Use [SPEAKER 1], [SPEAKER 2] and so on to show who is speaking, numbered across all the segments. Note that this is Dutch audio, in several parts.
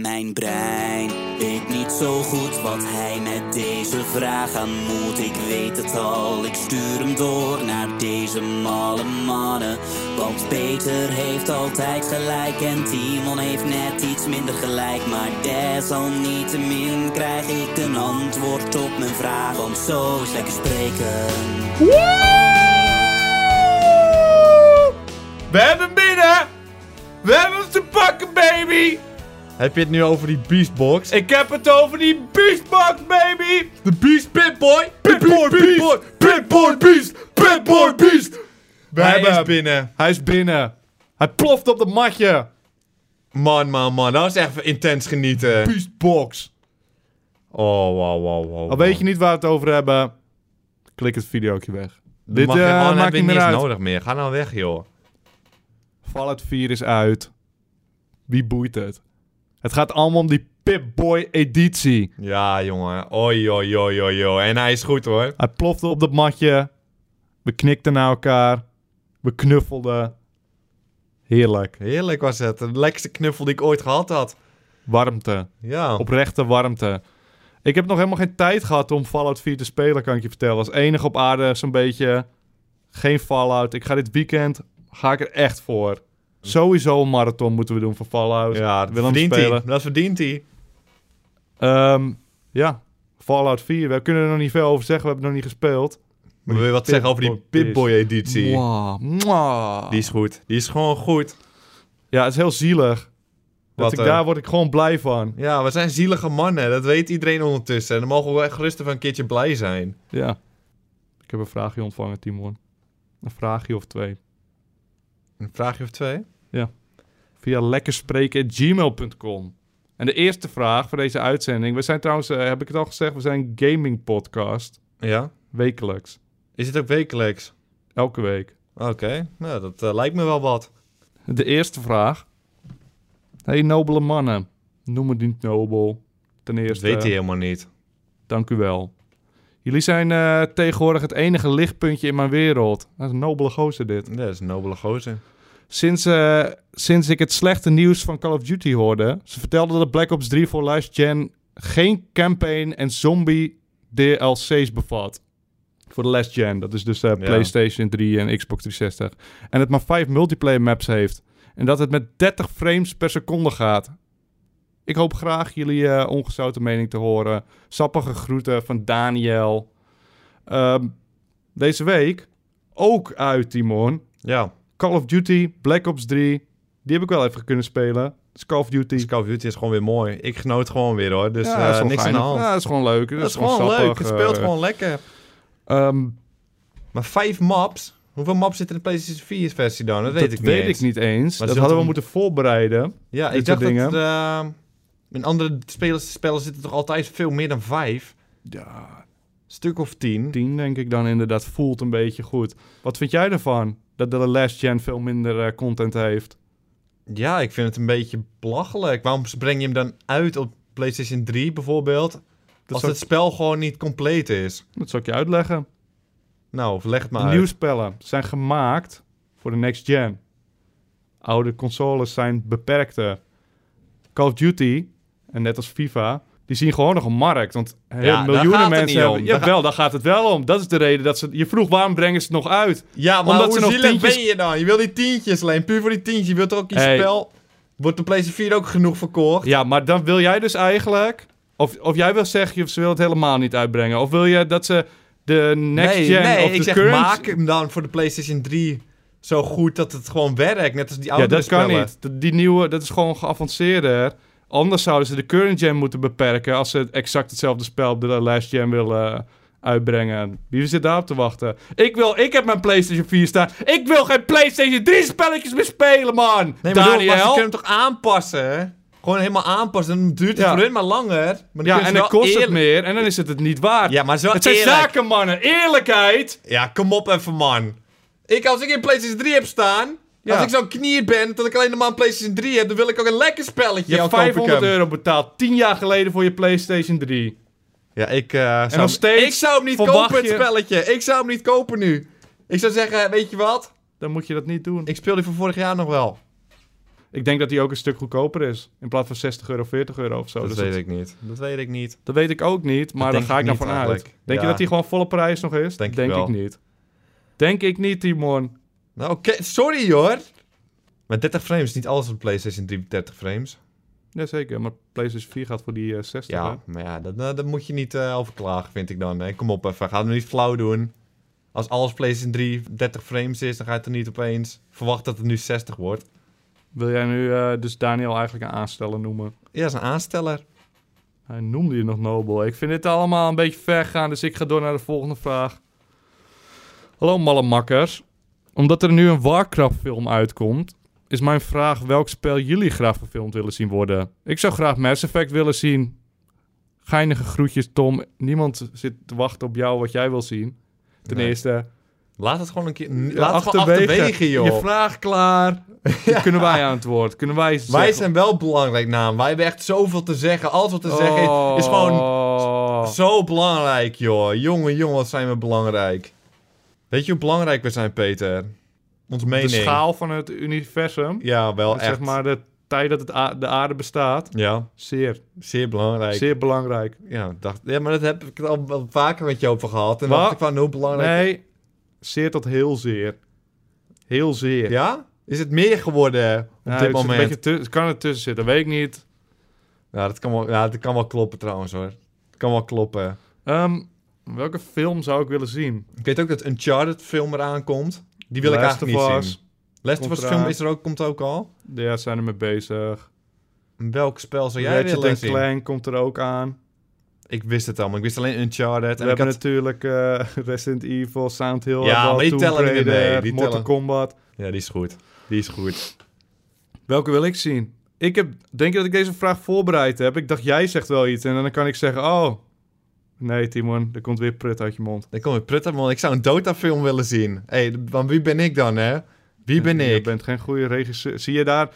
[SPEAKER 1] Mijn brein weet niet zo goed wat hij met deze vraag aan moet. Ik weet het al, ik stuur hem door naar deze malle mannen. Want Peter heeft altijd gelijk en Timon heeft net iets minder gelijk. Maar desalniettemin krijg ik een antwoord op mijn vraag. Want zo is lekker spreken.
[SPEAKER 2] We hebben binnen! We hebben hem te pakken, baby!
[SPEAKER 3] Heb je het nu over die Beastbox?
[SPEAKER 2] Ik heb het over die Beastbox, baby!
[SPEAKER 3] De Beast Pitboy!
[SPEAKER 2] Pitboy Beast! Pitboy Beast! Pitboy Beast! We
[SPEAKER 3] Hij
[SPEAKER 2] hebben
[SPEAKER 3] is
[SPEAKER 2] hem.
[SPEAKER 3] binnen.
[SPEAKER 2] Hij is binnen. Hij ploft op dat matje.
[SPEAKER 3] Man, man, man. Dat was echt intens genieten.
[SPEAKER 2] Beastbox.
[SPEAKER 3] Oh, wow, wow, wow.
[SPEAKER 2] Al weet je niet waar we het over hebben, klik het videootje weg. Dit
[SPEAKER 3] Mag je,
[SPEAKER 2] eh,
[SPEAKER 3] oh,
[SPEAKER 2] maakt niet meer uit.
[SPEAKER 3] nodig meer. Ga nou weg, joh.
[SPEAKER 2] Fallout 4 is uit. Wie boeit het? Het gaat allemaal om die Pip-Boy editie.
[SPEAKER 3] Ja, jongen. Oi, oi, oi, oi, oi. En hij is goed, hoor.
[SPEAKER 2] Hij plofte op dat matje. We knikten naar elkaar. We knuffelden. Heerlijk.
[SPEAKER 3] Heerlijk was het. De lekkerste knuffel die ik ooit gehad had.
[SPEAKER 2] Warmte.
[SPEAKER 3] Ja.
[SPEAKER 2] Oprechte warmte. Ik heb nog helemaal geen tijd gehad om Fallout 4 te spelen, kan ik je vertellen. Als enige op aarde zo'n beetje. Geen Fallout. Ik ga dit weekend, ga ik er echt voor. Sowieso een marathon moeten we doen voor Fallout.
[SPEAKER 3] Ja, dat verdient hij.
[SPEAKER 2] spelen.
[SPEAKER 3] Dat verdient hij.
[SPEAKER 2] Ehm, ja, Fallout 4. We kunnen er nog niet veel over zeggen, we hebben het nog niet gespeeld.
[SPEAKER 3] Maar wil je wat zeggen over die
[SPEAKER 2] Pip-Boy
[SPEAKER 3] Pip-Boy editie?
[SPEAKER 2] Mwah, mwah.
[SPEAKER 3] Die is goed. Die is gewoon goed.
[SPEAKER 2] Ja, het is heel zielig. Dat ik,
[SPEAKER 3] eh?
[SPEAKER 2] daar word ik gewoon blij van.
[SPEAKER 3] Ja, we zijn zielige mannen. Dat weet iedereen ondertussen. En dan mogen we echt rustig van een keertje blij zijn.
[SPEAKER 2] Ja. Ik heb een vraagje ontvangen, Timon. Een vraagje of twee.
[SPEAKER 3] Een vraagje of twee?
[SPEAKER 2] Via lekkerspreken.gmail.com. En de eerste vraag voor deze uitzending. We zijn trouwens, eh, heb ik het al gezegd, we zijn een gaming podcast.
[SPEAKER 3] Ja.
[SPEAKER 2] Wekelijks.
[SPEAKER 3] Is het ook wekelijks?
[SPEAKER 2] Elke week.
[SPEAKER 3] Oké. Nou, dat eh, lijkt me wel wat.
[SPEAKER 2] De eerste vraag. Hey nobele mannen. Noem het niet nobel. Ten
[SPEAKER 3] Dat
[SPEAKER 2] eerste,
[SPEAKER 3] weet hij helemaal niet.
[SPEAKER 2] dank u wel. Jullie zijn eh, tegenwoordig het enige lichtpuntje in mijn wereld. Dat is een nobele gozer dit.
[SPEAKER 3] Ja, dat is een nobele gozer.
[SPEAKER 2] Sinds, eh, sinds ik het slechte nieuws van Call of Duty hoorde... ze vertelden dat Black Ops 3 voor last gen... geen campaign en zombie DLC's bevat. Voor de last gen. Dat is dus eh, PlayStation 3 en Xbox 360. En het maar vijf multiplayer maps heeft. En dat het met 30 frames per seconde gaat. Ik hoop graag jullie eh, ongezouten mening te horen. Sappige groeten van Daniel. Ehm, deze week ook uit, Timon.
[SPEAKER 3] Ja.
[SPEAKER 2] Call of Duty, Black Ops 3. Die heb ik wel even kunnen spelen. Dat is Call of Duty.
[SPEAKER 3] Dus Call of Duty is gewoon weer mooi. Ik genoot gewoon weer hoor. Dus
[SPEAKER 2] Ja,
[SPEAKER 3] eh,
[SPEAKER 2] dat
[SPEAKER 3] niks aan de hand.
[SPEAKER 2] Ja, dat is gewoon leuk.
[SPEAKER 3] dat is gewoon leuk. Het speelt
[SPEAKER 2] eh.
[SPEAKER 3] gewoon lekker.
[SPEAKER 2] Ehm,
[SPEAKER 3] Maar vijf maps? Hoeveel maps zitten in de PlayStation 4 versie dan? Dat weet
[SPEAKER 2] dat
[SPEAKER 3] ik niet
[SPEAKER 2] weet
[SPEAKER 3] eens.
[SPEAKER 2] ik niet eens.
[SPEAKER 3] Maar
[SPEAKER 2] dat hadden we moeten voorbereiden.
[SPEAKER 3] Ja, ik dacht dat eh, in andere spelers, spellen zitten toch altijd veel meer dan vijf?
[SPEAKER 2] Ja,
[SPEAKER 3] Stuk of tien?
[SPEAKER 2] 10 denk ik dan inderdaad. Voelt een beetje goed. Wat vind jij ervan? Dat de last gen veel minder eh, content heeft.
[SPEAKER 3] Ja, ik vind het een beetje belachelijk. Waarom breng je hem dan uit op PlayStation 3 bijvoorbeeld?
[SPEAKER 2] Dat,
[SPEAKER 3] als het spel gewoon niet compleet is.
[SPEAKER 2] dat zal ik je uitleggen.
[SPEAKER 3] Nou, leg het maar
[SPEAKER 2] de
[SPEAKER 3] uit.
[SPEAKER 2] nieuwe spellen zijn gemaakt voor de next gen. Oude consoles zijn beperkter. Call of Duty, en net als FIFA, die zien gewoon nog een markt. Want
[SPEAKER 3] Ja,
[SPEAKER 2] miljoenen mensen
[SPEAKER 3] niet
[SPEAKER 2] hebben...
[SPEAKER 3] om.
[SPEAKER 2] Ja, wel, daar gaat het wel om. Dat is de reden dat ze... Je vroeg, waarom brengen ze het nog uit?
[SPEAKER 3] Ja, maar
[SPEAKER 2] Omdat
[SPEAKER 3] hoe
[SPEAKER 2] ze nog tientjes-
[SPEAKER 3] ben je dan? Je wil die tientjes alleen, puur voor die tientjes. Je wilt toch ook je
[SPEAKER 2] Hey.
[SPEAKER 3] spel... Wordt de PlayStation 4 ook genoeg verkocht?
[SPEAKER 2] Ja, maar dan wil jij dus eigenlijk... Of, of jij wil zeggen, of ze wil het helemaal niet uitbrengen. Of wil je dat ze de next
[SPEAKER 3] nee,
[SPEAKER 2] gen
[SPEAKER 3] nee,
[SPEAKER 2] of
[SPEAKER 3] ik
[SPEAKER 2] de
[SPEAKER 3] zeg
[SPEAKER 2] current...
[SPEAKER 3] maak hem dan voor de PlayStation 3 zo goed dat het gewoon werkt. Net als die
[SPEAKER 2] Ja,
[SPEAKER 3] oudere
[SPEAKER 2] dat kan niet. Die nieuwe, dat is gewoon geavanceerder. Anders zouden ze de current gen moeten beperken... als ze exact hetzelfde spel op de last gen willen eh, uitbrengen. Wie zit daarop te wachten? Ik, wil, ik heb mijn PlayStation 4 staan. Ik wil geen PlayStation 3 spelletjes meer spelen, man!
[SPEAKER 3] Nee, maar, bedoel, maar
[SPEAKER 2] Daniel!
[SPEAKER 3] ze kunnen hem toch aanpassen? hè? Gewoon helemaal aanpassen. Dan duurt het
[SPEAKER 2] Ja.
[SPEAKER 3] voor hun maar langer. Maar
[SPEAKER 2] ja, en dan kost het meer en dan is het het niet waard.
[SPEAKER 3] Ja, maar het
[SPEAKER 2] het zijn
[SPEAKER 3] eerlijk.
[SPEAKER 2] zakenmannen. Eerlijkheid!
[SPEAKER 3] Ja, kom op even, man. Ik, als ik een PlayStation 3 heb staan...
[SPEAKER 2] Ja.
[SPEAKER 3] Als ik zo'n knier ben, dat ik alleen nog maar een PlayStation 3 heb... dan wil ik ook een lekker spelletje.
[SPEAKER 2] Je hebt
[SPEAKER 3] Dan koop ik
[SPEAKER 2] 500
[SPEAKER 3] hem.
[SPEAKER 2] euro betaald 10 jaar geleden voor je PlayStation 3.
[SPEAKER 3] Ja, ik eh, zou,
[SPEAKER 2] nog steeds
[SPEAKER 3] ik zou hem niet kopen, het
[SPEAKER 2] je-
[SPEAKER 3] spelletje. Ik zou hem niet kopen nu. Ik zou zeggen, weet je wat?
[SPEAKER 2] Dan moet je dat niet doen.
[SPEAKER 3] Ik speel die van vorig jaar nog wel.
[SPEAKER 2] Ik denk dat die ook een stuk goedkoper is. In plaats van 60 euro, 40 euro of zo.
[SPEAKER 3] dat
[SPEAKER 2] Dus
[SPEAKER 3] weet
[SPEAKER 2] dat,
[SPEAKER 3] ik niet. Dat weet ik niet.
[SPEAKER 2] dat weet ik ook niet, maar daar ga
[SPEAKER 3] ik
[SPEAKER 2] ik dan vanuit.
[SPEAKER 3] eigenlijk.
[SPEAKER 2] Denk je dat die gewoon volle prijs nog is?
[SPEAKER 3] Denk ik wel.
[SPEAKER 2] niet. Denk ik niet, Timon.
[SPEAKER 3] Nou, oké. Sorry hoor. Maar 30 frames, niet alles op PlayStation 3 30 frames.
[SPEAKER 2] Jazeker, maar PlayStation 4 gaat voor die eh, 60. hè?
[SPEAKER 3] Ja, maar ja, dat, dat, dat moet je niet eh over klagen, vind ik dan. hè. Kom op even, ga het niet flauw doen. Als alles PlayStation 3 30 frames is, dan ga je er niet opeens verwachten dat het nu 60 wordt.
[SPEAKER 2] Wil jij nu eh, dus Daniel eigenlijk een aansteller noemen?
[SPEAKER 3] Ja, dat is een aansteller.
[SPEAKER 2] Hij noemde je nog Nobel. Ik vind dit allemaal een beetje ver gaan, dus ik ga door naar de volgende vraag. Hallo malle makkers. Omdat er nu een Warcraft film uitkomt, is mijn vraag welk spel jullie graag verfilmd willen zien worden. Ik zou graag Mass Effect willen zien. Geinige groetjes Tom. Niemand zit te wachten op jou wat jij wil zien. Ten
[SPEAKER 3] Nee.
[SPEAKER 2] eerste,
[SPEAKER 3] Laat het gewoon een keer... Laat het achterwege, joh.
[SPEAKER 2] Je vraag klaar. Kunnen wij aan het woord. Kunnen wij
[SPEAKER 3] Wij zijn wel belangrijk naam. Wij hebben echt zoveel te zeggen. Alles wat te zeggen is, is gewoon
[SPEAKER 2] Oh.
[SPEAKER 3] zo belangrijk, joh. Jongen, jongen, wat zijn we belangrijk. Weet je hoe belangrijk we zijn, Peter? Ons mening.
[SPEAKER 2] De schaal van het universum.
[SPEAKER 3] Ja, wel echt.
[SPEAKER 2] Zeg maar de tijd dat het de aarde bestaat.
[SPEAKER 3] Ja,
[SPEAKER 2] Zeer,
[SPEAKER 3] zeer belangrijk.
[SPEAKER 2] zeer belangrijk.
[SPEAKER 3] Ja, dacht, ja, maar dat heb ik al wel vaker met je over gehad. En
[SPEAKER 2] Wat?
[SPEAKER 3] dacht ik van hoe belangrijk...
[SPEAKER 2] Nee, zeer tot heel zeer. Heel zeer.
[SPEAKER 3] Ja? Is het meer geworden op
[SPEAKER 2] Ja,
[SPEAKER 3] dit moment?
[SPEAKER 2] Een beetje kan er tussen zitten, weet ik niet.
[SPEAKER 3] Ja, dat kan wel, ja, dat kan wel kloppen trouwens hoor. Dat kan wel kloppen.
[SPEAKER 2] Ehm, welke film zou ik willen zien?
[SPEAKER 3] Ik weet ook dat Uncharted film eraan komt. Die wil ik eigenlijk niet zien. Last of Us film is er ook, komt ook al.
[SPEAKER 2] Ja, zijn er mee bezig.
[SPEAKER 3] Welk spel zou jij
[SPEAKER 2] Ratchet
[SPEAKER 3] willen zien?
[SPEAKER 2] Clank komt er ook aan.
[SPEAKER 3] Ik wist het al, maar ik wist alleen Uncharted.
[SPEAKER 2] We
[SPEAKER 3] En
[SPEAKER 2] hebben
[SPEAKER 3] had...
[SPEAKER 2] natuurlijk eh, Resident Evil, Sound Hill,
[SPEAKER 3] Ja, maar die
[SPEAKER 2] Tomb
[SPEAKER 3] tellen niet
[SPEAKER 2] Raider,
[SPEAKER 3] mee. Die
[SPEAKER 2] Mortal
[SPEAKER 3] tellen-
[SPEAKER 2] Kombat.
[SPEAKER 3] Ja, die is goed. Die is goed.
[SPEAKER 2] Welke wil ik zien? Ik heb, denk je dat ik deze vraag voorbereid heb? Ik dacht, jij zegt wel iets en dan kan ik zeggen, oh... Nee, Timon, er komt weer prut uit je mond.
[SPEAKER 3] Dan kom ik prutten, man. Ik zou een Dota-film willen zien. Hé, hey, want wie ben ik dan, hè? Wie ben
[SPEAKER 2] Je
[SPEAKER 3] ik?
[SPEAKER 2] bent geen goede regisseur. Zie je daar...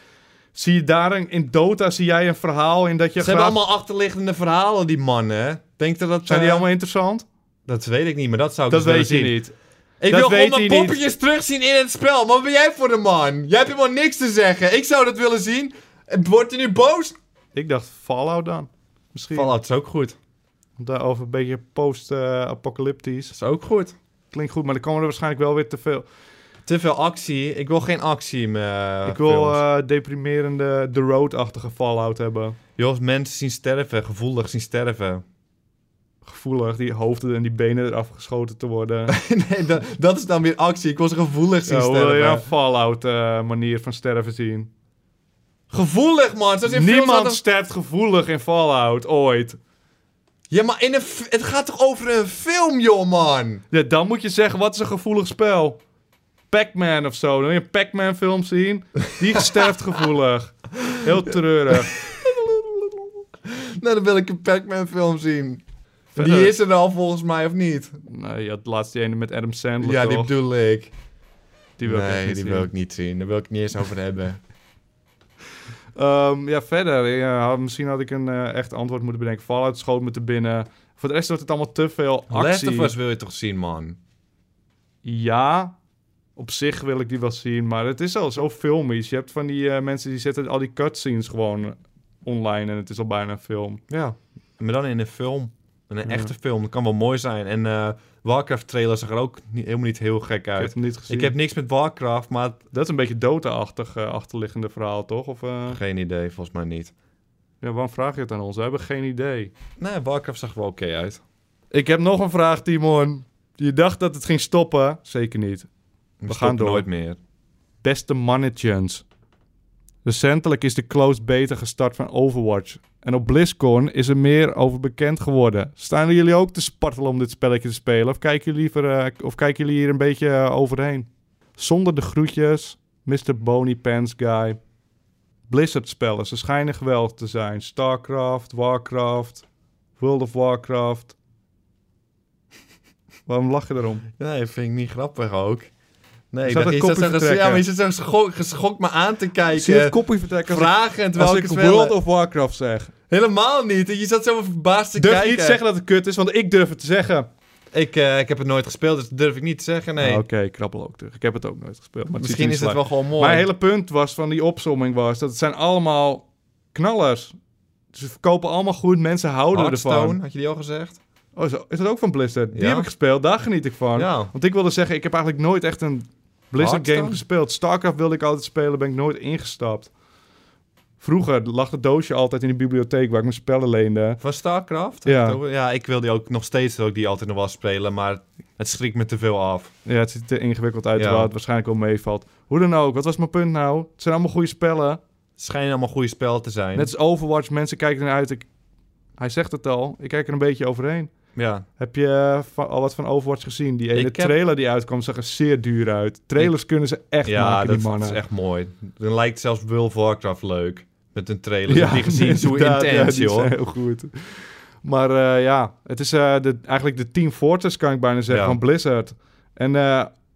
[SPEAKER 2] Zie je daar een- in Dota, zie jij een verhaal in dat je
[SPEAKER 3] Ze hebben allemaal achterliggende verhalen, die mannen. hè? Denk je dat...
[SPEAKER 2] Zijn die
[SPEAKER 3] eh,
[SPEAKER 2] allemaal interessant?
[SPEAKER 3] Dat weet ik niet, maar dat zou ik
[SPEAKER 2] Dat
[SPEAKER 3] dus
[SPEAKER 2] weet je
[SPEAKER 3] zien.
[SPEAKER 2] niet.
[SPEAKER 3] Ik
[SPEAKER 2] Dat
[SPEAKER 3] wil gewoon mijn
[SPEAKER 2] niet.
[SPEAKER 3] poppetjes terugzien in het spel. Wat ben jij voor een man? Jij hebt helemaal niks te zeggen. Ik zou dat willen zien. Wordt hij nu boos?
[SPEAKER 2] Ik dacht Fallout dan. Misschien.
[SPEAKER 3] Fallout is ook goed.
[SPEAKER 2] Daarover een beetje post-apocalyptisch.
[SPEAKER 3] Dat is ook goed.
[SPEAKER 2] Klinkt goed, maar dan komen er waarschijnlijk wel weer te veel.
[SPEAKER 3] Te veel actie. Ik wil geen actie meer.
[SPEAKER 2] ik wil eh, deprimerende The Road-achtige Fallout hebben.
[SPEAKER 3] Joh, mensen zien sterven. Gevoelig zien sterven.
[SPEAKER 2] Gevoelig, die hoofden en die benen eraf geschoten te worden.
[SPEAKER 3] nee, dat, dat is dan weer actie. Ik wil ze gevoelig zien
[SPEAKER 2] Ja,
[SPEAKER 3] sterven.
[SPEAKER 2] wil je een Fallout-manier van sterven zien?
[SPEAKER 3] Gevoelig, man. Films
[SPEAKER 2] Niemand
[SPEAKER 3] altijd-
[SPEAKER 2] sterft gevoelig in Fallout, ooit.
[SPEAKER 3] Ja, maar in een het gaat toch over een film, joh, man?
[SPEAKER 2] Ja, dan moet je zeggen, wat is een gevoelig spel? Pac-Man of zo. Dan wil je een Pac-Man film zien. Die sterft gevoelig. Heel treurig.
[SPEAKER 3] Nou, dan wil ik een Pac-Man film zien.
[SPEAKER 2] Verder-
[SPEAKER 3] Die is er al volgens mij, of niet?
[SPEAKER 2] Nee, je had laatst die ene met Adam Sandler,
[SPEAKER 3] ja, die bedoel ik.
[SPEAKER 2] Die wil ik niet
[SPEAKER 3] die
[SPEAKER 2] zien.
[SPEAKER 3] wil ik niet zien. Daar wil ik het niet eens over hebben.
[SPEAKER 2] Ehm, ja, verder. Ja, misschien had ik een eh, echt antwoord moeten bedenken. Fallout schoot me te binnen. Voor de rest wordt het allemaal te veel actie.
[SPEAKER 3] Last of Us wil je toch zien, man?
[SPEAKER 2] Ja, op zich wil ik die wel zien. Maar het is al zo filmisch. Je hebt van die eh, mensen die zetten al die cutscenes gewoon online. En het is al bijna een film.
[SPEAKER 3] Ja. Maar dan in een film. Een
[SPEAKER 2] Ja.
[SPEAKER 3] echte film. Dat kan wel mooi zijn. En eh Warcraft trailer zag er ook niet, helemaal niet heel gek
[SPEAKER 2] Ik heb
[SPEAKER 3] uit.
[SPEAKER 2] hem niet gezien.
[SPEAKER 3] Ik heb niks met Warcraft, maar
[SPEAKER 2] Dat is een beetje Dota-achtig eh, achterliggende verhaal, toch? Of, eh,
[SPEAKER 3] geen idee, volgens mij niet.
[SPEAKER 2] ja, waarom vraag je het aan ons? We hebben geen idee.
[SPEAKER 3] Nee, Warcraft zag er wel oké uit.
[SPEAKER 2] Ik heb nog een vraag, Timon. Je dacht dat het ging stoppen. Zeker niet.
[SPEAKER 3] We,
[SPEAKER 2] gaan door.
[SPEAKER 3] nooit meer.
[SPEAKER 2] Beste mannetjes. Recentelijk is de closed beta gestart van Overwatch. En op BlizzCon is er meer over bekend geworden. Staan jullie ook te spartelen om dit spelletje te spelen? Of kijken jullie, liever, eh, of kijken jullie hier een beetje eh, overheen? Zonder de groetjes, Mr. Bony Pants Guy. Blizzard-spellen, ze schijnen geweldig te zijn. StarCraft, Warcraft, World of Warcraft. Waarom lach je erom?
[SPEAKER 3] Nee, vind ik niet grappig ook. Nee,
[SPEAKER 2] je zat kopje
[SPEAKER 3] zo,
[SPEAKER 2] vertrekken.
[SPEAKER 3] ja, maar je zit zo geschokt, geschokt me aan te
[SPEAKER 2] Zie je het
[SPEAKER 3] kijken.
[SPEAKER 2] koppie vertrekken als ik. World of Warcraft zeg?
[SPEAKER 3] Helemaal niet. Je zat zo verbaasd te
[SPEAKER 2] Durf
[SPEAKER 3] kijken.
[SPEAKER 2] niet te zeggen dat het kut is, want ik durf het te zeggen.
[SPEAKER 3] Ik, eh, ik heb het nooit gespeeld, dus dat durf ik niet te zeggen, nee.
[SPEAKER 2] Ah, Oké, ik krabbel ook terug. Ik heb het ook nooit gespeeld. Maar
[SPEAKER 3] Misschien
[SPEAKER 2] niet
[SPEAKER 3] is het wel gewoon mooi.
[SPEAKER 2] Mijn hele punt was van die opsomming was dat het zijn allemaal knallers. Ze verkopen allemaal goed, mensen houden
[SPEAKER 3] Hearthstone,
[SPEAKER 2] ervan.
[SPEAKER 3] had je die al gezegd?
[SPEAKER 2] Oh, is dat ook van Blizzard? Die heb ik gespeeld, daar geniet ik van.
[SPEAKER 3] Ja.
[SPEAKER 2] Want ik wilde zeggen, ik heb eigenlijk nooit echt een Blizzard game
[SPEAKER 3] Hearthstone?
[SPEAKER 2] gespeeld. StarCraft wilde ik altijd spelen, ben ik nooit ingestapt. Vroeger lag het doosje altijd in de bibliotheek waar ik mijn spellen leende.
[SPEAKER 3] Van StarCraft?
[SPEAKER 2] Ja.
[SPEAKER 3] Ja, ik wil die ook nog steeds ik die altijd nog wel spelen, maar het schrikt me te veel af.
[SPEAKER 2] Ja, het ziet er ingewikkeld uit,
[SPEAKER 3] Ja.
[SPEAKER 2] terwijl het waarschijnlijk wel meevalt. Hoe dan ook, wat was mijn punt nou? Het zijn allemaal goede spellen.
[SPEAKER 3] Het schijnen allemaal goede spellen te zijn.
[SPEAKER 2] Net als Overwatch, mensen kijken eruit. Ik, hij zegt het al, ik kijk er een beetje overheen.
[SPEAKER 3] Ja.
[SPEAKER 2] Heb je eh, al wat van Overwatch gezien? Die ene
[SPEAKER 3] heb-
[SPEAKER 2] trailer die uitkwam zag er zeer duur uit. Trailers kunnen ze echt
[SPEAKER 3] ja,
[SPEAKER 2] maken,
[SPEAKER 3] dat,
[SPEAKER 2] die
[SPEAKER 3] dat
[SPEAKER 2] mannen.
[SPEAKER 3] is echt mooi. Dan lijkt zelfs World of Warcraft leuk. Met een trailer.
[SPEAKER 2] Ja,
[SPEAKER 3] je gezien? Zo intens,
[SPEAKER 2] ja, die
[SPEAKER 3] joh.
[SPEAKER 2] heel goed. Maar eh, ja, het is eh, de, eigenlijk de Team Fortress, kan ik bijna zeggen,
[SPEAKER 3] Ja.
[SPEAKER 2] van Blizzard. En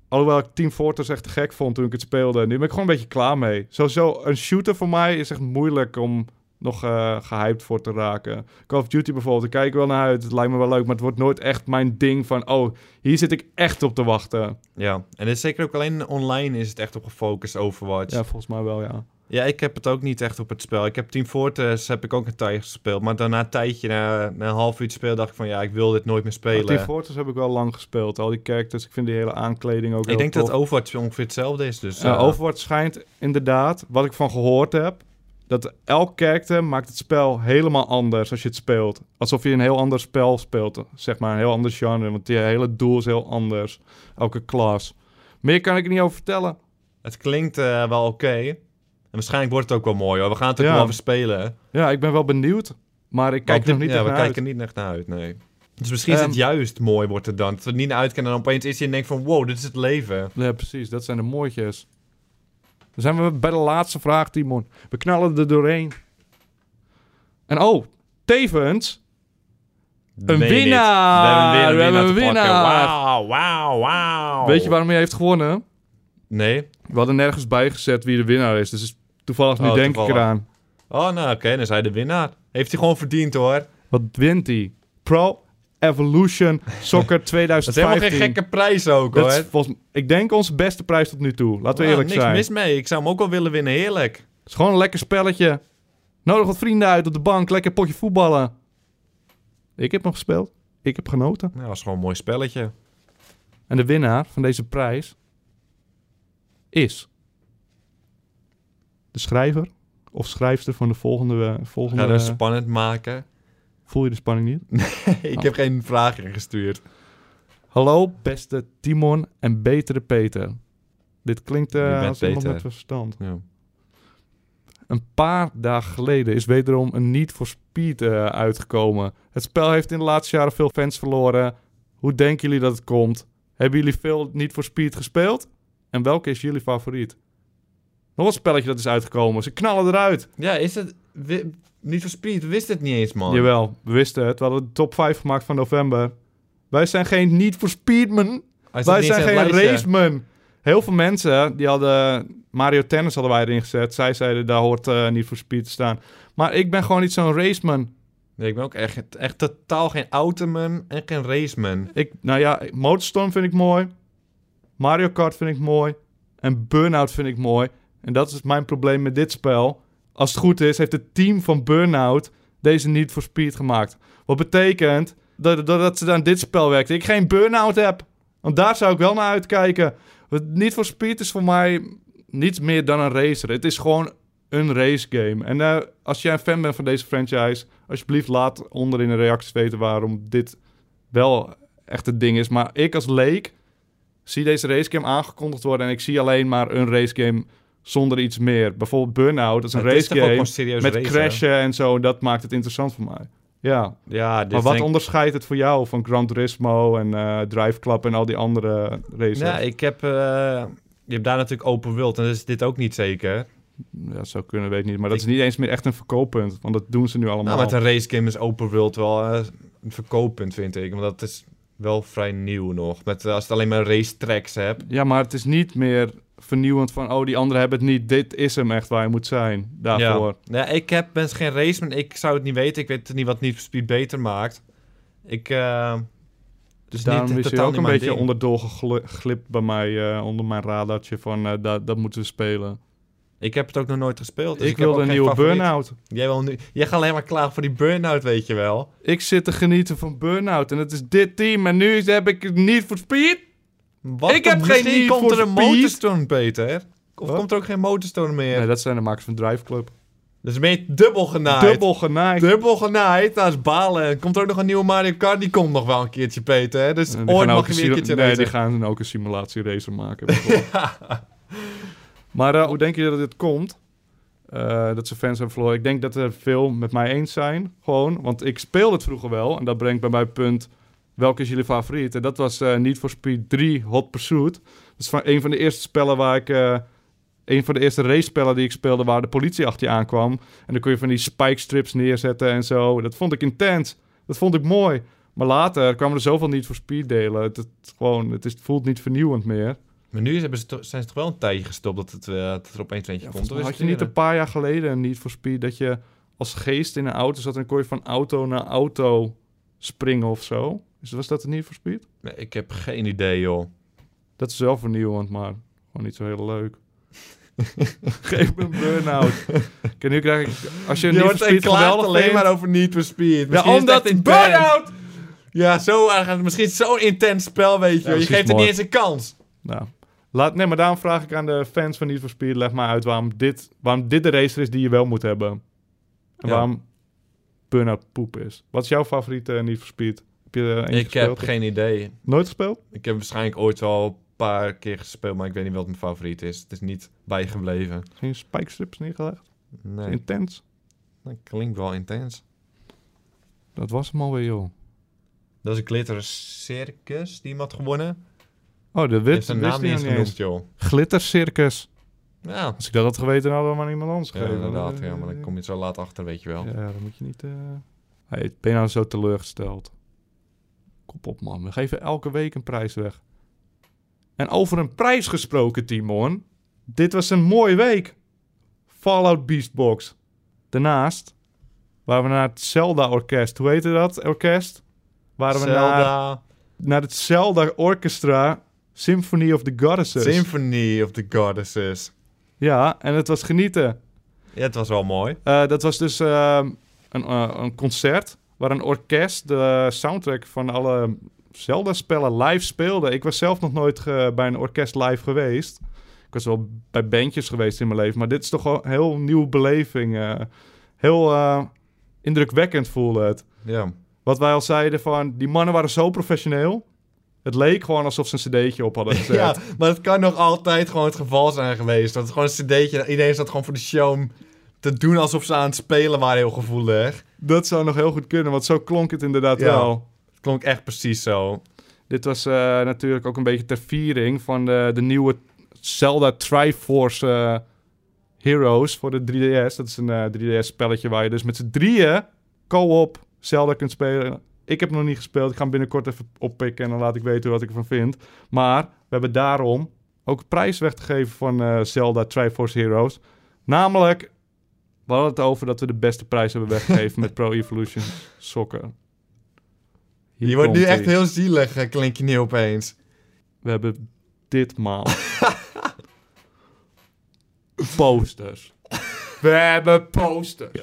[SPEAKER 2] alhoewel ik Team Fortress echt te gek vond toen ik het speelde, nu ben ik gewoon een beetje klaar mee. Sowieso, een shooter voor mij is echt moeilijk om nog eh gehyped voor te raken. Call of Duty bijvoorbeeld, daar kijk ik wel naar uit. Het lijkt me wel leuk, maar het wordt nooit echt mijn ding van... oh, hier zit ik echt op te wachten.
[SPEAKER 3] Ja, en het is zeker ook alleen online is het echt op gefocust, Overwatch.
[SPEAKER 2] Ja,
[SPEAKER 3] Ja.
[SPEAKER 2] volgens mij wel, ja.
[SPEAKER 3] ik heb het ook niet echt op het spel. Ik heb Team Fortress heb ik ook een tijdje gespeeld. Maar daarna een tijdje, na, na een half uur spelen, dacht ik van ja, ik wil dit nooit meer spelen.
[SPEAKER 2] Team Fortress heb ik wel lang gespeeld. Al die characters, ik vind die hele aankleding ook
[SPEAKER 3] ik denk dat Overwatch ongeveer hetzelfde is. Dus,
[SPEAKER 2] Ja,
[SPEAKER 3] eh,
[SPEAKER 2] Overwatch schijnt inderdaad, wat ik van gehoord heb, dat elk character maakt het spel helemaal anders als je het speelt. Alsof je een heel ander spel speelt, zeg maar, een heel ander genre. Want je hele doel is heel anders, elke klas. Meer kan ik er niet over vertellen.
[SPEAKER 3] Het klinkt eh, wel oké. En waarschijnlijk wordt het ook wel mooi hoor. We gaan het ook
[SPEAKER 2] Ja.
[SPEAKER 3] wel even spelen.
[SPEAKER 2] Ja, ik ben wel benieuwd, maar ik kijk
[SPEAKER 3] Maar
[SPEAKER 2] er nog niet
[SPEAKER 3] dit- ja,
[SPEAKER 2] echt
[SPEAKER 3] we
[SPEAKER 2] naar
[SPEAKER 3] kijken
[SPEAKER 2] uit.
[SPEAKER 3] niet echt naar uit, nee. Dus misschien is
[SPEAKER 2] Ehm,
[SPEAKER 3] het juist mooi wordt het dan. Dat we er niet naar uitkennen en dan opeens is hij en denkt van wow, dit is het leven.
[SPEAKER 2] Ja, precies, dat zijn de mooitjes. Dan zijn we bij de laatste vraag, Timon. We knallen er doorheen. En oh, tevens... Een winnaar!
[SPEAKER 3] We hebben een winnaar! Wauw, wauw, wauw.
[SPEAKER 2] Weet je waarom hij heeft gewonnen?
[SPEAKER 3] Nee.
[SPEAKER 2] We hadden nergens bijgezet wie de winnaar is. Dus toevallig nu
[SPEAKER 3] Oh,
[SPEAKER 2] denk ik eraan.
[SPEAKER 3] Oh, nou oké, dan is hij de winnaar. Heeft hij gewoon verdiend hoor.
[SPEAKER 2] Wat wint hij? Pro Evolution Soccer
[SPEAKER 3] Dat is helemaal
[SPEAKER 2] 2015.
[SPEAKER 3] geen gekke prijs ook
[SPEAKER 2] Dat
[SPEAKER 3] hoor.
[SPEAKER 2] is volgens, ik denk onze beste prijs tot nu toe. Laten we
[SPEAKER 3] Nou,
[SPEAKER 2] eerlijk
[SPEAKER 3] niks
[SPEAKER 2] zijn.
[SPEAKER 3] mis mee. Ik zou hem ook wel willen winnen, heerlijk.
[SPEAKER 2] Het is gewoon een lekker spelletje. Nodig wat vrienden uit op de bank. Lekker potje voetballen. Ik heb nog gespeeld. Ik heb genoten.
[SPEAKER 3] Nou, dat is gewoon een mooi spelletje.
[SPEAKER 2] En de winnaar van deze prijs is de schrijver of schrijfster van de volgende. volgende
[SPEAKER 3] Ga dat spannend maken.
[SPEAKER 2] Voel je de spanning niet?
[SPEAKER 3] ik
[SPEAKER 2] Oh.
[SPEAKER 3] heb geen vraag ingestuurd.
[SPEAKER 2] Hallo, beste Timon en betere Peter. Dit klinkt
[SPEAKER 3] bent
[SPEAKER 2] als iemand
[SPEAKER 3] Peter?
[SPEAKER 2] met verstand.
[SPEAKER 3] Ja.
[SPEAKER 2] Een paar dagen geleden is wederom een Need for Speed eh, uitgekomen. Het spel heeft in de laatste jaren veel fans verloren. Hoe denken jullie dat het komt? Hebben jullie veel Need for Speed gespeeld? En welke is jullie favoriet? Nog een spelletje dat is uitgekomen. Ze knallen eruit.
[SPEAKER 3] Ja, is het... niet voor Speed, we wisten het niet eens, man.
[SPEAKER 2] Jawel, we wisten het. We hadden de top 5 gemaakt van november. Wij zijn geen Need for Speedman. Wij
[SPEAKER 3] niet
[SPEAKER 2] zijn geen raceman. Heel veel mensen die hadden Mario Tennis hadden wij erin gezet. Zij zeiden daar hoort eh, niet voor speed te staan. Maar ik ben gewoon niet zo'n raceman.
[SPEAKER 3] Nee, ik ben ook echt, echt totaal geen automan en geen raceman.
[SPEAKER 2] Ik, nou ja, Motorstorm vind ik mooi. Mario Kart vind ik mooi. En Burnout vind ik mooi. En dat is mijn probleem met dit spel. Als het goed is, heeft het team van Burnout deze niet voor Speed gemaakt. Wat betekent dat, dat, ze aan dit spel werkt. Ik geen Burnout heb. Want daar zou ik wel naar uitkijken. Niet voor Speed is voor mij niets meer dan een racer. Het is gewoon een race game. En eh, als jij een fan bent van deze franchise, alsjeblieft laat onder in de reacties weten waarom dit wel echt het ding is. Maar ik als leek zie deze racegame aangekondigd worden en ik zie alleen maar een racegame zonder iets meer. Bijvoorbeeld Burnout, dat is een racegame met crashen en zo. Dat maakt het interessant voor mij. Ja,
[SPEAKER 3] Ja,
[SPEAKER 2] maar wat
[SPEAKER 3] denk-
[SPEAKER 2] onderscheidt het voor jou van Gran Turismo en eh Drive Club en al die andere races?
[SPEAKER 3] Ja, ik heb... eh, je hebt daar natuurlijk open wild en dat is dit ook niet zeker.
[SPEAKER 2] Ja, dat zou kunnen, weet ik niet. Maar dat is niet eens meer echt een verkooppunt, want dat doen ze nu allemaal.
[SPEAKER 3] Nou, met een racegame is open world wel eh, een verkooppunt, vind ik. Want dat is wel vrij nieuw nog. Met, eh, als het alleen maar racetracks hebt.
[SPEAKER 2] Ja, maar het is niet meer vernieuwend van, oh, die anderen hebben het niet. Dit is hem echt waar je moet zijn daarvoor.
[SPEAKER 3] Ja. ja, ik heb, ben geen raceman. Ik zou het niet weten. Ik weet niet wat Need for Speed beter maakt. Ik, eh, Dus
[SPEAKER 2] Daarom
[SPEAKER 3] niet,
[SPEAKER 2] is hij ook
[SPEAKER 3] niet
[SPEAKER 2] een beetje
[SPEAKER 3] ding.
[SPEAKER 2] onderdoor geglipt bij mij, eh, onder mijn radartje van dat, dat moeten we spelen.
[SPEAKER 3] Ik heb het ook nog nooit gespeeld. Dus
[SPEAKER 2] ik
[SPEAKER 3] ook
[SPEAKER 2] wilde een nieuwe
[SPEAKER 3] favoriet.
[SPEAKER 2] Burnout.
[SPEAKER 3] Jij, wil nu, jij gaat alleen maar klagen voor die burn-out, weet je wel.
[SPEAKER 2] Ik zit te genieten van Burnout en het is dit team en nu heb ik het niet voor speed.
[SPEAKER 3] Wat
[SPEAKER 2] Ik heb geen Need
[SPEAKER 3] komt er een motorstone, Peter. Of
[SPEAKER 2] Wat?
[SPEAKER 3] komt er ook geen motorstone meer?
[SPEAKER 2] Nee, dat zijn de makers van Drive Club.
[SPEAKER 3] Dus ben je dubbel genaaid.
[SPEAKER 2] Dubbel genaaid.
[SPEAKER 3] Dubbel genaaid. Dat is balen. Komt er ook nog een nieuwe Mario Kart? Die komt nog wel een keertje, Peter. Hè? Dus ooit mag je weer een keertje
[SPEAKER 2] Nee,
[SPEAKER 3] racen.
[SPEAKER 2] die gaan ook een simulatieracer maken. bijvoorbeeld. Maar eh, hoe denk je dat dit komt? Eh, dat ze fans hebben verloren. Ik denk dat er veel met mij eens zijn. Gewoon. Want ik speelde het vroeger wel. En dat brengt bij mij punt. Welke is jullie favoriet? En dat was eh Need for Speed 3 Hot Pursuit. Dat is van een van de eerste spellen waar ik... een van de eerste race-spellen die ik speelde waar de politie achter je aankwam. En dan kon je van die spike strips neerzetten en zo. Dat vond ik intens. Dat vond ik mooi. Maar later kwamen er zoveel niet voor speed delen. Het, het, gewoon, het, is, het voelt niet vernieuwend meer.
[SPEAKER 3] Maar nu hebben ze zijn ze toch wel een tijdje gestopt dat het, eh, dat er opeens eentje
[SPEAKER 2] Ja,
[SPEAKER 3] komt.
[SPEAKER 2] had je niet een paar jaar geleden een niet voor speed dat je als geest in een auto zat en kon je van auto naar auto springen of zo. Dus was dat een niet voor speed?
[SPEAKER 3] Nee, ik heb geen idee, joh.
[SPEAKER 2] Dat is wel vernieuwend, maar gewoon niet zo heel leuk. Geef me een burn-out. Kijk, nu krijg ik... Als je niet voor
[SPEAKER 3] en
[SPEAKER 2] speed geweldig
[SPEAKER 3] alleen maar over Need for Speed.
[SPEAKER 2] Ja,
[SPEAKER 3] Misschien is het
[SPEAKER 2] omdat
[SPEAKER 3] intens.
[SPEAKER 2] burn-out!
[SPEAKER 3] Ja, zo. Misschien is het zo'n intens spel, weet je.
[SPEAKER 2] Ja,
[SPEAKER 3] je geeft
[SPEAKER 2] mooi.
[SPEAKER 3] niet eens een kans.
[SPEAKER 2] Nou, laat, nee, maar daarom vraag ik aan de fans van Need for Speed... leg maar uit waarom dit, waarom dit de racer is die je wel moet hebben. En
[SPEAKER 3] Ja.
[SPEAKER 2] waarom Burnout poep is. Wat is jouw favoriete Need for Speed? Heb je er eentje
[SPEAKER 3] Ik heb
[SPEAKER 2] gespeeld?
[SPEAKER 3] geen idee.
[SPEAKER 2] Nooit gespeeld?
[SPEAKER 3] Ik heb waarschijnlijk ooit wel een paar keer gespeeld, maar ik weet niet wat mijn favoriet is. Het is niet bijgebleven.
[SPEAKER 2] Geen spike strips neergelegd?
[SPEAKER 3] Nee,
[SPEAKER 2] Intens?
[SPEAKER 3] dat klinkt wel intens.
[SPEAKER 2] Dat was hem alweer, joh.
[SPEAKER 3] Dat is een glitter circus die iemand gewonnen.
[SPEAKER 2] Oh, de wit
[SPEAKER 3] zijn naam niet eens genoemd, joh.
[SPEAKER 2] Glittercircus.
[SPEAKER 3] Ja,
[SPEAKER 2] Als ik dat had geweten, hadden we maar iemand anders
[SPEAKER 3] ja
[SPEAKER 2] gegeven.
[SPEAKER 3] inderdaad. Ja, maar dan kom je zo laat achter, weet je wel.
[SPEAKER 2] Ja, dan moet je niet... eh Hey, ben je nou zo teleurgesteld? Kom op, man. We geven elke week een prijs weg. En over een prijs gesproken, Timon. Dit was een mooie week. Fallout Beastbox. Daarnaast waren we naar het Zelda-orkest. Hoe heette dat orkest? Waren we naar,
[SPEAKER 3] Zelda,
[SPEAKER 2] naar het Zelda Orchestra Symphony of the Goddesses.
[SPEAKER 3] Symphony of the Goddesses.
[SPEAKER 2] ja, en het was genieten.
[SPEAKER 3] Ja, het was wel mooi.
[SPEAKER 2] Eh, dat was dus ehm, een, eh, een concert waar een orkest de soundtrack van alle Zelda-spellen live speelde. Ik was zelf nog nooit ge- bij een orkest live geweest. Ik was wel bij bandjes geweest in mijn leven, maar dit is toch een heel nieuwe beleving. eh. heel indrukwekkend voelde het.
[SPEAKER 3] Ja.
[SPEAKER 2] Wat wij al zeiden van, die mannen waren zo professioneel. Het leek gewoon alsof ze een cd'tje op hadden gezet.
[SPEAKER 3] ja, maar het kan nog altijd gewoon het geval zijn geweest. Dat het gewoon een cd'tje... Iedereen zat gewoon voor de show te doen alsof ze aan het spelen waren heel gevoelig.
[SPEAKER 2] Dat zou nog heel goed kunnen, want zo klonk het inderdaad
[SPEAKER 3] Ja.
[SPEAKER 2] wel.
[SPEAKER 3] Het klonk echt precies zo.
[SPEAKER 2] Dit was eh, natuurlijk ook een beetje ter viering van de, de nieuwe Zelda Triforce eh, Heroes voor de 3DS. Dat is een eh, 3DS-spelletje waar je dus met z'n drieën co-op Zelda kunt spelen. Ik heb hem nog niet gespeeld. Ik ga hem binnenkort even oppikken en dan laat ik weten wat ik ervan vind. Maar we hebben daarom ook een prijs weg te geven van eh, Zelda Triforce Heroes. Namelijk, we hadden het over dat we de beste prijs hebben weggegeven met Pro Evolution Soccer. Hier
[SPEAKER 3] je wordt nu echt heel zielig, eh, klink je nu opeens.
[SPEAKER 2] We hebben ditmaal posters. We hebben posters.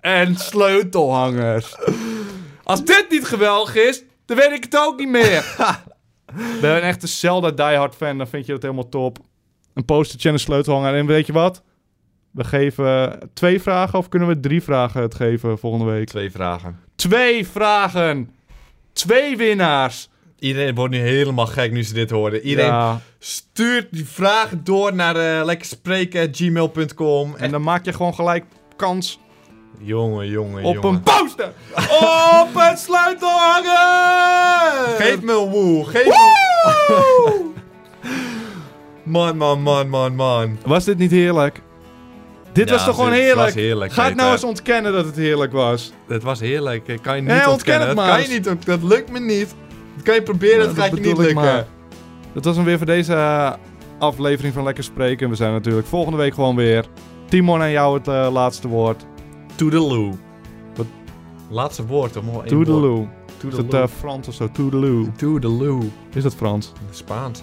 [SPEAKER 2] En sleutelhangers. Als dit niet geweldig is, dan weet ik het ook niet meer. Ben je een echte Zelda diehard fan, dan vind je dat helemaal top. Een postertje en een sleutelhanger. En weet je wat? We geven twee vragen of kunnen we drie vragen het geven volgende week?
[SPEAKER 3] Twee vragen.
[SPEAKER 2] Twee vragen. Twee winnaars.
[SPEAKER 3] Iedereen wordt nu helemaal gek nu ze dit hoorden. Iedereen
[SPEAKER 2] Ja.
[SPEAKER 3] stuurt die vragen door naar uh, lekkerspreken.gmail.com.
[SPEAKER 2] En dan maak je gewoon gelijk kans
[SPEAKER 3] Jongen, jongen,
[SPEAKER 2] op
[SPEAKER 3] jongen.
[SPEAKER 2] een poster. op een sleutelhanger.
[SPEAKER 3] Geef me een woe. Geef me... man, man, man, man, man.
[SPEAKER 2] Was dit niet heerlijk? Dit
[SPEAKER 3] Ja,
[SPEAKER 2] was toch gewoon heerlijk?
[SPEAKER 3] was heerlijk,
[SPEAKER 2] Ga het nou eens ontkennen dat het heerlijk was.
[SPEAKER 3] Het was heerlijk. Ik kan je niet
[SPEAKER 2] Nee, ontken
[SPEAKER 3] ontkennen.
[SPEAKER 2] het
[SPEAKER 3] dat kan je niet. Dat lukt me niet. Dat kan je proberen,
[SPEAKER 2] Ja,
[SPEAKER 3] dat gaat je niet lukken.
[SPEAKER 2] maar. Dat was hem weer voor deze eh, aflevering van Lekker Spreken. We zijn natuurlijk volgende week gewoon weer. Timon en jou het eh, laatste woord.
[SPEAKER 3] Toedeloe.
[SPEAKER 2] Wat?
[SPEAKER 3] Laatste woord, om één woord.
[SPEAKER 2] Toedeloe. Is dat eh, Frans of zo? Toodaloo.
[SPEAKER 3] Toodaloo.
[SPEAKER 2] Is dat Frans?
[SPEAKER 3] Spaans.